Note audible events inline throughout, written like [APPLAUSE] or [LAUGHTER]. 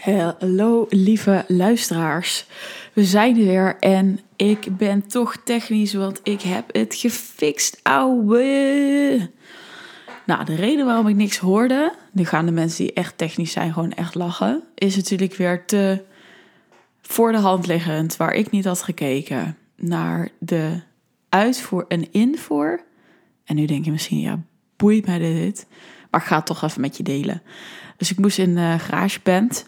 Hallo lieve luisteraars. We zijn er weer en ik ben toch technisch, want ik heb het gefixt, ouwe. Nou, de reden waarom ik niks hoorde, nu gaan de mensen die echt technisch zijn gewoon echt lachen, is natuurlijk weer te voor de hand liggend, waar ik niet had gekeken naar de uitvoer en invoer. En nu denk je misschien, ja, boeit mij dit, maar ik ga het toch even met je delen. Dus ik moest in uh, GarageBand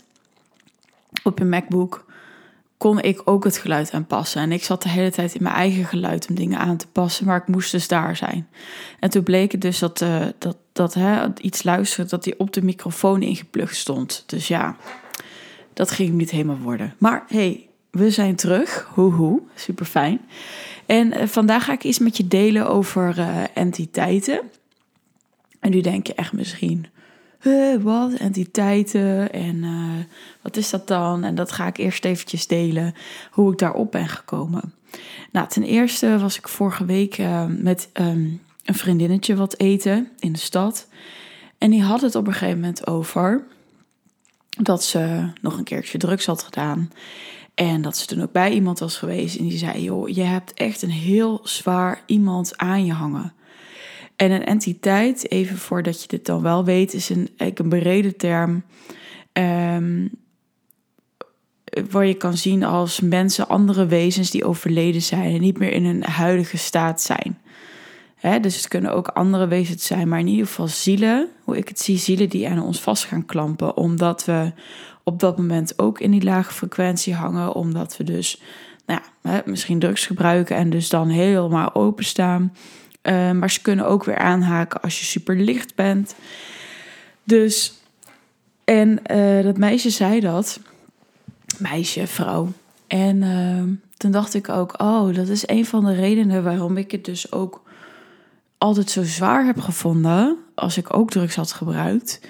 op een MacBook kon ik ook het geluid aanpassen. En ik zat de hele tijd in mijn eigen geluid om dingen aan te passen, maar ik moest dus daar zijn. En toen bleek het dus dat, uh, dat, dat hè, iets luisteren, dat die op de microfoon ingeplucht stond. Dus ja, dat ging niet helemaal worden. Maar hey, we zijn terug. Hoehoe, super fijn. En uh, vandaag ga ik iets met je delen over uh, entiteiten. En nu denk je echt misschien, uh, wat, entiteiten en uh, wat is dat dan? En dat ga ik eerst eventjes delen, hoe ik daarop ben gekomen. Nou, ten eerste was ik vorige week uh, met um, een vriendinnetje wat eten in de stad. En die had het op een gegeven moment over dat ze nog een keertje drugs had gedaan. En dat ze toen ook bij iemand was geweest en die zei, joh, je hebt echt een heel zwaar iemand aan je hangen. En een entiteit, even voordat je dit dan wel weet, is een, een brede term. Um, waar je kan zien als mensen, andere wezens die overleden zijn en niet meer in hun huidige staat zijn. Dus het kunnen ook andere wezens zijn, maar in ieder geval zielen, hoe ik het zie, zielen die aan ons vast gaan klampen, omdat we op dat moment ook in die lage frequentie hangen, omdat we dus nou ja, misschien drugs gebruiken en dus dan helemaal openstaan. Uh, maar ze kunnen ook weer aanhaken als je super licht bent. Dus, en uh, dat meisje zei dat. Meisje, vrouw. En uh, toen dacht ik ook, oh, dat is een van de redenen waarom ik het dus ook altijd zo zwaar heb gevonden. Als ik ook drugs had gebruikt.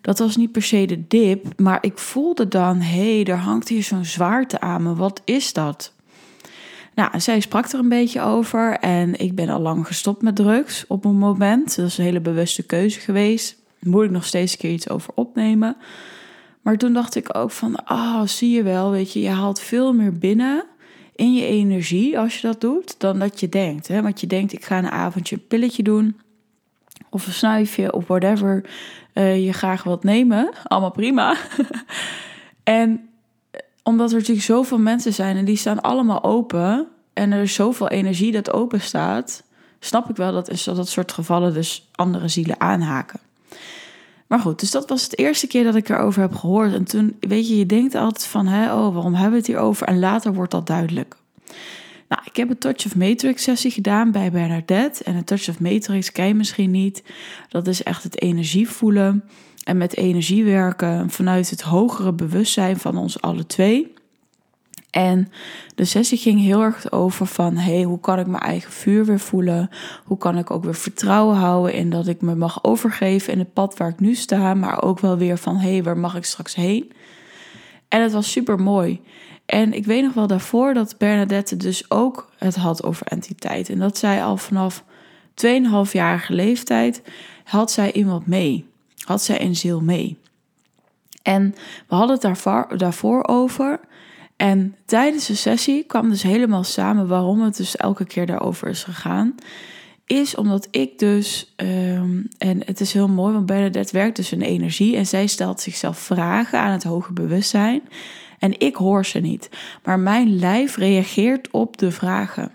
Dat was niet per se de dip, maar ik voelde dan, hé, hey, er hangt hier zo'n zwaarte aan me. Wat is dat? Nou, zij sprak er een beetje over en ik ben al lang gestopt met drugs op een moment. Dat is een hele bewuste keuze geweest. Moet ik nog steeds een keer iets over opnemen. Maar toen dacht ik ook van, ah, zie je wel, weet je, je haalt veel meer binnen in je energie als je dat doet, dan dat je denkt. Hè? Want je denkt, ik ga een avondje een pilletje doen, of een snuifje, of whatever uh, je graag wilt nemen. Allemaal prima. [LAUGHS] en omdat er natuurlijk zoveel mensen zijn en die staan allemaal open en er is zoveel energie dat open staat, snap ik wel dat in dat soort gevallen dus andere zielen aanhaken. Maar goed, dus dat was het eerste keer dat ik erover heb gehoord. En toen, weet je, je denkt altijd van, hè, oh, waarom hebben we het hier over? En later wordt dat duidelijk. Nou, ik heb een Touch of Matrix sessie gedaan bij Bernadette. En een Touch of Matrix ken je misschien niet. Dat is echt het energie voelen en met energie werken vanuit het hogere bewustzijn van ons alle twee. En de sessie ging heel erg over van, hey, hoe kan ik mijn eigen vuur weer voelen? Hoe kan ik ook weer vertrouwen houden in dat ik me mag overgeven in het pad waar ik nu sta, maar ook wel weer van, hey, waar mag ik straks heen? En het was super mooi. En ik weet nog wel daarvoor dat Bernadette dus ook het had over entiteit. En dat zij al vanaf 2,5-jarige leeftijd had zij iemand mee had zij een ziel mee. En we hadden het daarvoor, daarvoor over. En tijdens de sessie kwam dus helemaal samen waarom het dus elke keer daarover is gegaan. Is omdat ik dus, um, en het is heel mooi, want Bernadette werkt dus in energie en zij stelt zichzelf vragen aan het hoge bewustzijn. En ik hoor ze niet, maar mijn lijf reageert op de vragen.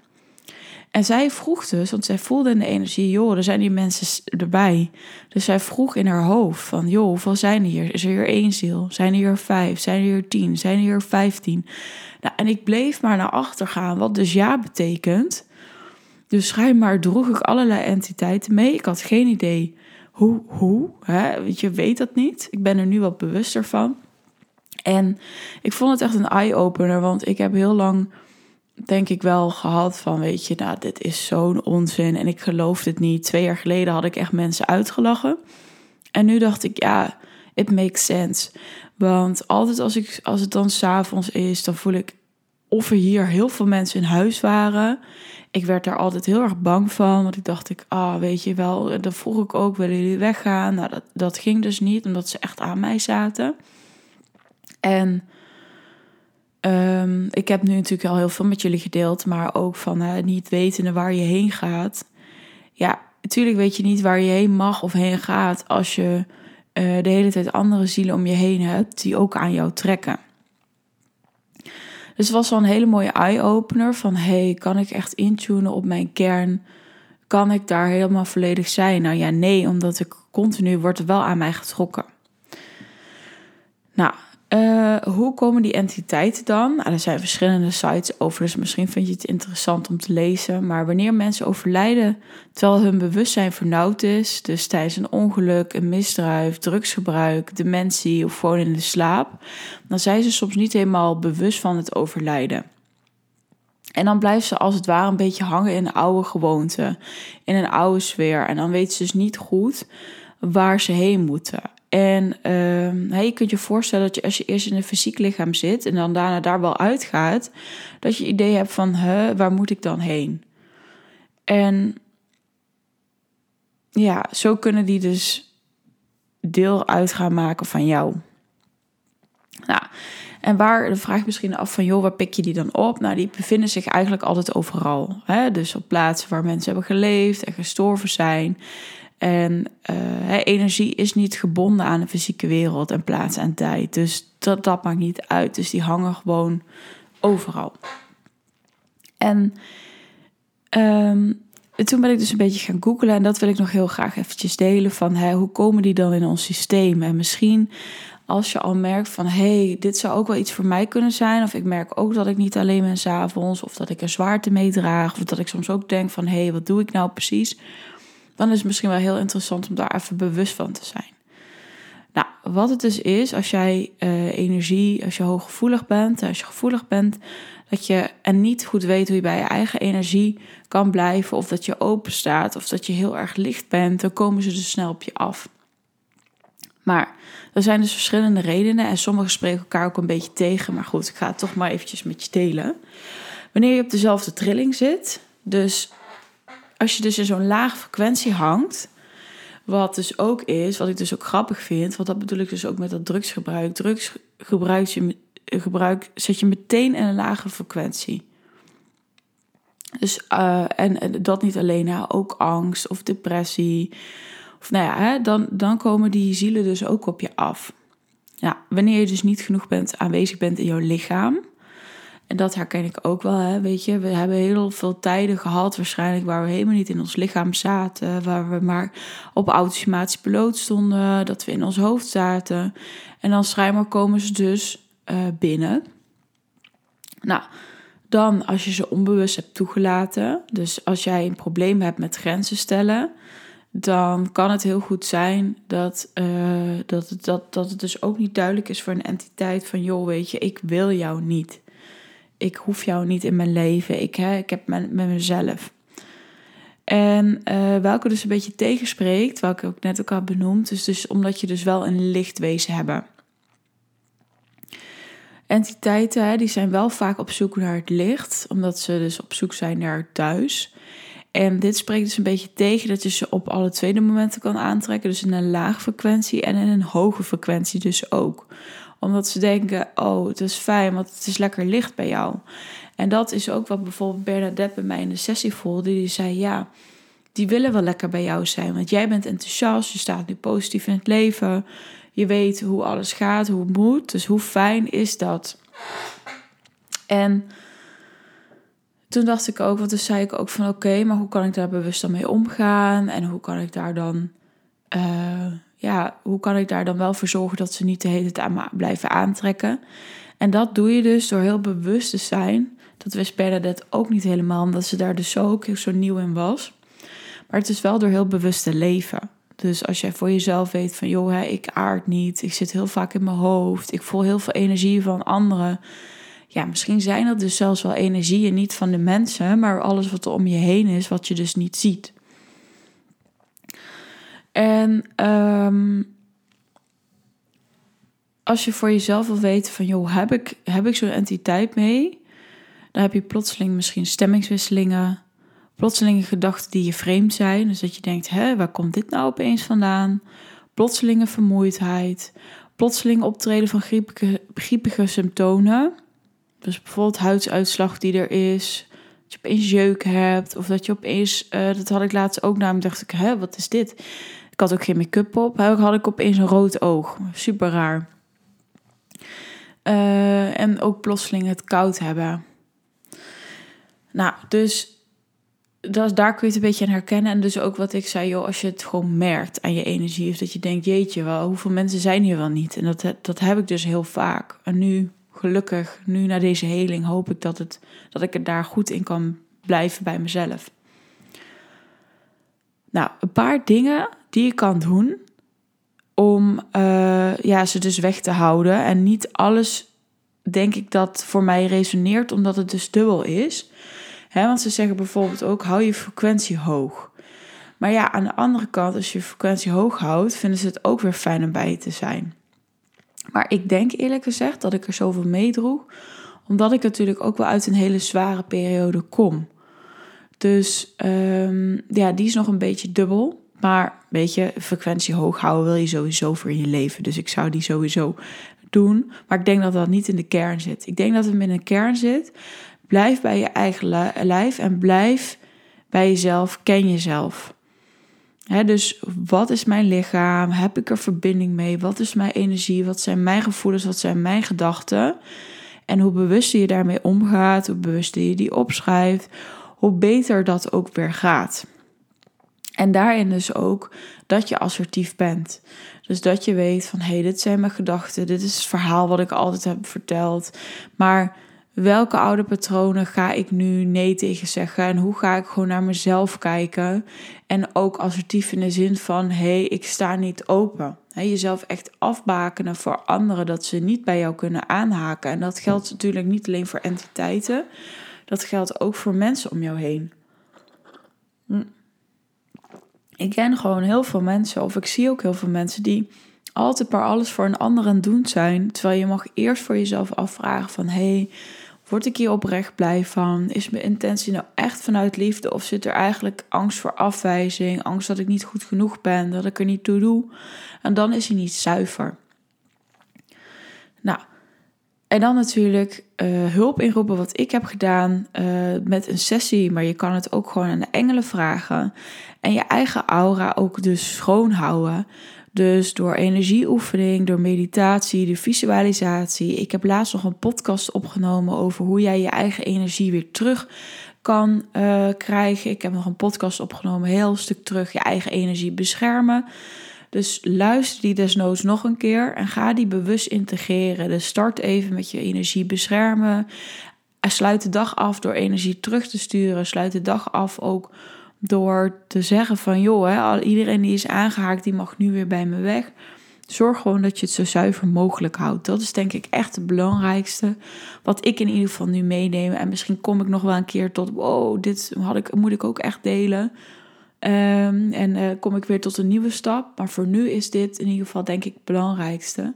En zij vroeg dus, want zij voelde in de energie, joh, er zijn die mensen erbij. Dus zij vroeg in haar hoofd van, joh, hoeveel zijn er hier? Is er hier één ziel? Zijn er hier vijf? Zijn er hier tien? Zijn er hier vijftien? Nou, en ik bleef maar naar achter gaan, wat dus ja betekent. Dus schijnbaar droeg ik allerlei entiteiten mee. Ik had geen idee hoe, hoe, hè? je weet dat niet. Ik ben er nu wat bewuster van. En ik vond het echt een eye-opener, want ik heb heel lang denk ik wel gehad van, weet je, nou, dit is zo'n onzin en ik geloof het niet. Twee jaar geleden had ik echt mensen uitgelachen. En nu dacht ik, ja, it makes sense. Want altijd als, ik, als het dan s'avonds is, dan voel ik of er hier heel veel mensen in huis waren. Ik werd daar altijd heel erg bang van, want ik dacht ik, ah, weet je wel, dan vroeg ik ook, willen jullie weggaan? Nou, dat, dat ging dus niet, omdat ze echt aan mij zaten. En ehm, ik heb nu natuurlijk al heel veel met jullie gedeeld, maar ook van uh, niet wetende waar je heen gaat. Ja, natuurlijk weet je niet waar je heen mag of heen gaat als je uh, de hele tijd andere zielen om je heen hebt die ook aan jou trekken. Dus het was wel een hele mooie eye-opener van hey, kan ik echt intunen op mijn kern? Kan ik daar helemaal volledig zijn? Nou ja, nee, omdat ik continu wordt wel aan mij getrokken. Nou, uh, hoe komen die entiteiten dan? Nou, er zijn verschillende sites over, dus misschien vind je het interessant om te lezen. Maar wanneer mensen overlijden terwijl hun bewustzijn vernauwd is, dus tijdens een ongeluk, een misdrijf, drugsgebruik, dementie of gewoon in de slaap, dan zijn ze soms niet helemaal bewust van het overlijden. En dan blijven ze als het ware een beetje hangen in een oude gewoonte, in een oude sfeer. En dan weten ze dus niet goed waar ze heen moeten. En uh, je kunt je voorstellen dat je als je eerst in een fysiek lichaam zit en dan daarna daar wel uitgaat, dat je idee hebt van, huh, waar moet ik dan heen? En ja, zo kunnen die dus deel uit gaan maken van jou. Nou, en waar, dan vraag misschien af van, joh, waar pik je die dan op? Nou, die bevinden zich eigenlijk altijd overal. Hè? Dus op plaatsen waar mensen hebben geleefd en gestorven zijn. En uh, energie is niet gebonden aan de fysieke wereld en plaats en tijd. Dus dat, maakt niet uit. Dus die hangen gewoon overal. En um, toen ben ik dus een beetje gaan googlen en dat wil ik nog heel graag eventjes delen van hoe komen die dan in ons systeem? En misschien als je al merkt van hé, hey, dit zou ook wel iets voor mij kunnen zijn. Of ik merk ook dat ik niet alleen ben s'avonds. Of dat ik er zwaarte mee draag. Of dat ik soms ook denk van hé, hey, wat doe ik nou precies? Dan is het misschien wel heel interessant om daar even bewust van te zijn. Nou, wat het dus is, als jij uh, energie, als je hooggevoelig bent, als je gevoelig bent, dat je en niet goed weet hoe je bij je eigen energie kan blijven, of dat je open staat, of dat je heel erg licht bent, dan komen ze dus snel op je af. Maar er zijn dus verschillende redenen en sommige spreken elkaar ook een beetje tegen. Maar goed, ik ga het toch maar eventjes met je delen. Wanneer je op dezelfde trilling zit, dus als je dus in zo'n lage frequentie hangt, wat dus ook is, wat ik dus ook grappig vind, want dat bedoel ik dus ook met dat drugsgebruik. Drugsgebruik je, gebruik, zet je meteen in een lage frequentie. Dus, en, en, dat niet alleen, hè, ook angst of depressie. Of nou ja, hè, dan, dan komen die zielen dus ook op je af. Ja, wanneer je dus niet genoeg bent, aanwezig bent in jouw lichaam, en dat herken ik ook wel, hè, weet je. We hebben heel veel tijden gehad waarschijnlijk waar we helemaal niet in ons lichaam zaten. Waar we maar op automatisch piloot stonden, dat we in ons hoofd zaten. En dan schijnbaar komen ze dus uh, binnen. Nou, dan als je ze onbewust hebt toegelaten. Dus als jij een probleem hebt met grenzen stellen dan kan het heel goed zijn dat, uh, dat, dat, dat het dus ook niet duidelijk is voor een entiteit van joh, weet je, ik wil jou niet ik hoef jou niet in mijn leven. Ik, hè, ik heb met, mezelf. En uh, welke dus een beetje tegenspreekt, welke ik net ook al benoemd, is dus omdat je dus wel een lichtwezen hebben. Entiteiten hè, die zijn wel vaak op zoek naar het licht, omdat ze dus op zoek zijn naar thuis. En dit spreekt dus een beetje tegen dat je ze op alle tweede momenten kan aantrekken. Dus in een laag frequentie en in een hoge frequentie dus ook omdat ze denken, oh, het is fijn, want het is lekker licht bij jou. En dat is ook wat bijvoorbeeld Bernadette bij mij in de sessie voelde. Die zei, ja, die willen wel lekker bij jou zijn. Want jij bent enthousiast, je staat nu positief in het leven. Je weet hoe alles gaat, hoe het moet. Dus hoe fijn is dat? En toen dacht ik ook, want toen zei ik ook van oké, maar hoe kan ik daar bewust dan mee omgaan? En hoe kan ik daar dan uh, ja, hoe kan ik daar dan wel voor zorgen dat ze niet de hele tijd aan blijven aantrekken? En dat doe je dus door heel bewust te zijn. Dat wist Bernadette ook niet helemaal, omdat ze daar dus zo, ook zo nieuw in was. Maar het is wel door heel bewust te leven. Dus als jij voor jezelf weet van, joh, ik aard niet, ik zit heel vaak in mijn hoofd, ik voel heel veel energie van anderen. Ja, misschien zijn dat dus zelfs wel energieën niet van de mensen, maar alles wat er om je heen is, wat je dus niet ziet. En um, als je voor jezelf wil weten van, joh, heb ik, heb ik zo'n entiteit mee? Dan heb je plotseling misschien stemmingswisselingen, plotselinge gedachten die je vreemd zijn. Dus dat je denkt, hè, waar komt dit nou opeens vandaan? Plotselinge vermoeidheid, plotseling optreden van griepige symptomen, dus bijvoorbeeld huidsuitslag die er is, dat je opeens jeuk hebt, of dat je opeens, uh, dat had ik laatst ook namelijk, dacht ik, hè, wat is dit? Had ook geen make-up op, had ik opeens een rood oog, super raar. Uh, en ook plotseling het koud hebben. Nou, dus dat, daar kun je het een beetje aan herkennen. En dus ook wat ik zei, joh, als je het gewoon merkt aan je energie, of dat je denkt, jeetje, wel, hoeveel mensen zijn hier wel niet? En dat, dat heb ik dus heel vaak. En nu, gelukkig, nu na deze heling, hoop ik dat, het, dat ik er daar goed in kan blijven bij mezelf. Nou, een paar dingen die je kan doen om uh, ja, ze dus weg te houden. En niet alles, denk ik, dat voor mij resoneert, omdat het dus dubbel is want ze zeggen bijvoorbeeld ook: hou je frequentie hoog. Maar ja, aan de andere kant, als je frequentie hoog houdt, vinden ze het ook weer fijn om bij je te zijn. Maar ik denk eerlijk gezegd dat ik er zoveel meedroeg, omdat ik natuurlijk ook wel uit een hele zware periode kom. Dus um, ja, die is nog een beetje dubbel. Maar weet je, frequentie hoog houden wil je sowieso voor je leven. Dus ik zou die sowieso doen. Maar ik denk dat dat niet in de kern zit. Ik denk dat het in de kern zit Blijf bij je eigen lijf en blijf bij jezelf. Ken jezelf. dus wat is mijn lichaam? Heb ik er verbinding mee? Wat is mijn energie? Wat zijn mijn gevoelens? Wat zijn mijn gedachten? En hoe bewuster je daarmee omgaat, hoe bewuster je die opschrijft, hoe beter dat ook weer gaat. En daarin dus ook dat je assertief bent. Dus dat je weet van hé, hey, dit zijn mijn gedachten, dit is het verhaal wat ik altijd heb verteld. Maar welke oude patronen ga ik nu nee tegen zeggen en hoe ga ik gewoon naar mezelf kijken en ook assertief in de zin van hé, hey, ik sta niet open. jezelf echt afbakenen voor anderen dat ze niet bij jou kunnen aanhaken. En dat geldt natuurlijk niet alleen voor entiteiten, dat geldt ook voor mensen om jou heen. Hm. Ik ken gewoon heel veel mensen, of ik zie ook heel veel mensen die altijd maar alles voor een ander aan doen zijn. Terwijl je mag eerst voor jezelf afvragen van hey, Word ik hier oprecht blij van? Is mijn intentie nou echt vanuit liefde? Of zit er eigenlijk angst voor afwijzing? Angst dat ik niet goed genoeg ben? Dat ik er niet toe doe? En dan is hij niet zuiver. Nou, en dan natuurlijk uh, hulp inroepen, wat ik heb gedaan uh, met een sessie. Maar je kan het ook gewoon aan de engelen vragen. En je eigen aura ook dus schoonhouden. Dus door energieoefening, door meditatie, de visualisatie. Ik heb laatst nog een podcast opgenomen over hoe jij je eigen energie weer terug kan uh, krijgen. Ik heb nog een podcast opgenomen, heel stuk terug, je eigen energie beschermen. Dus luister die desnoods nog een keer en ga die bewust integreren. Dus start even met je energie beschermen. Sluit de dag af door energie terug te sturen. Sluit de dag af ook door te zeggen van joh, hè, iedereen die is aangehaakt, die mag nu weer bij me weg. Zorg gewoon dat je het zo zuiver mogelijk houdt. Dat is denk ik echt het belangrijkste. Wat ik in ieder geval nu meeneem. En misschien kom ik nog wel een keer tot wow, dit had ik, moet ik ook echt delen. Ehm, en uh, kom ik weer tot een nieuwe stap. Maar voor nu is dit in ieder geval denk ik het belangrijkste.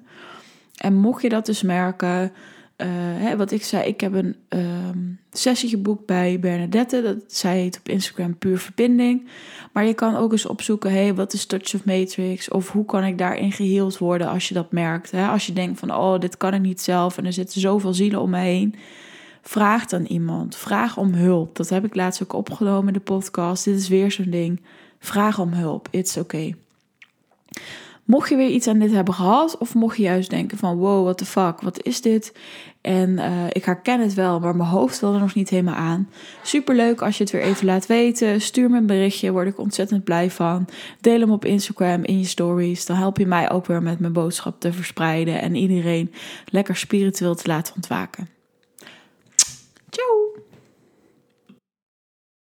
En mocht je dat dus merken, uh, hè, wat ik zei, ik heb een um, sessie geboekt bij Bernadette. Dat, zij heet op Instagram Puur Verbinding. Maar je kan ook eens opzoeken, hey, wat is Touch of Matrix? Of hoe kan ik daarin geheeld worden als je dat merkt? Hè? Als je denkt van, oh, dit kan ik niet zelf en er zitten zoveel zielen om me heen. Vraag dan iemand. Vraag om hulp. Dat heb ik laatst ook opgenomen in de podcast. Dit is weer zo'n ding. Vraag om hulp. It's okay. Mocht je weer iets aan dit hebben gehad, of mocht je juist denken van wow, what the fuck, wat is dit? En uh, ik herken het wel, maar mijn hoofd wil er nog niet helemaal aan. Superleuk als je het weer even laat weten. Stuur me een berichtje, word ik ontzettend blij van. Deel hem op Instagram in je stories. Dan help je mij ook weer met mijn boodschap te verspreiden en iedereen lekker spiritueel te laten ontwaken. Tchau!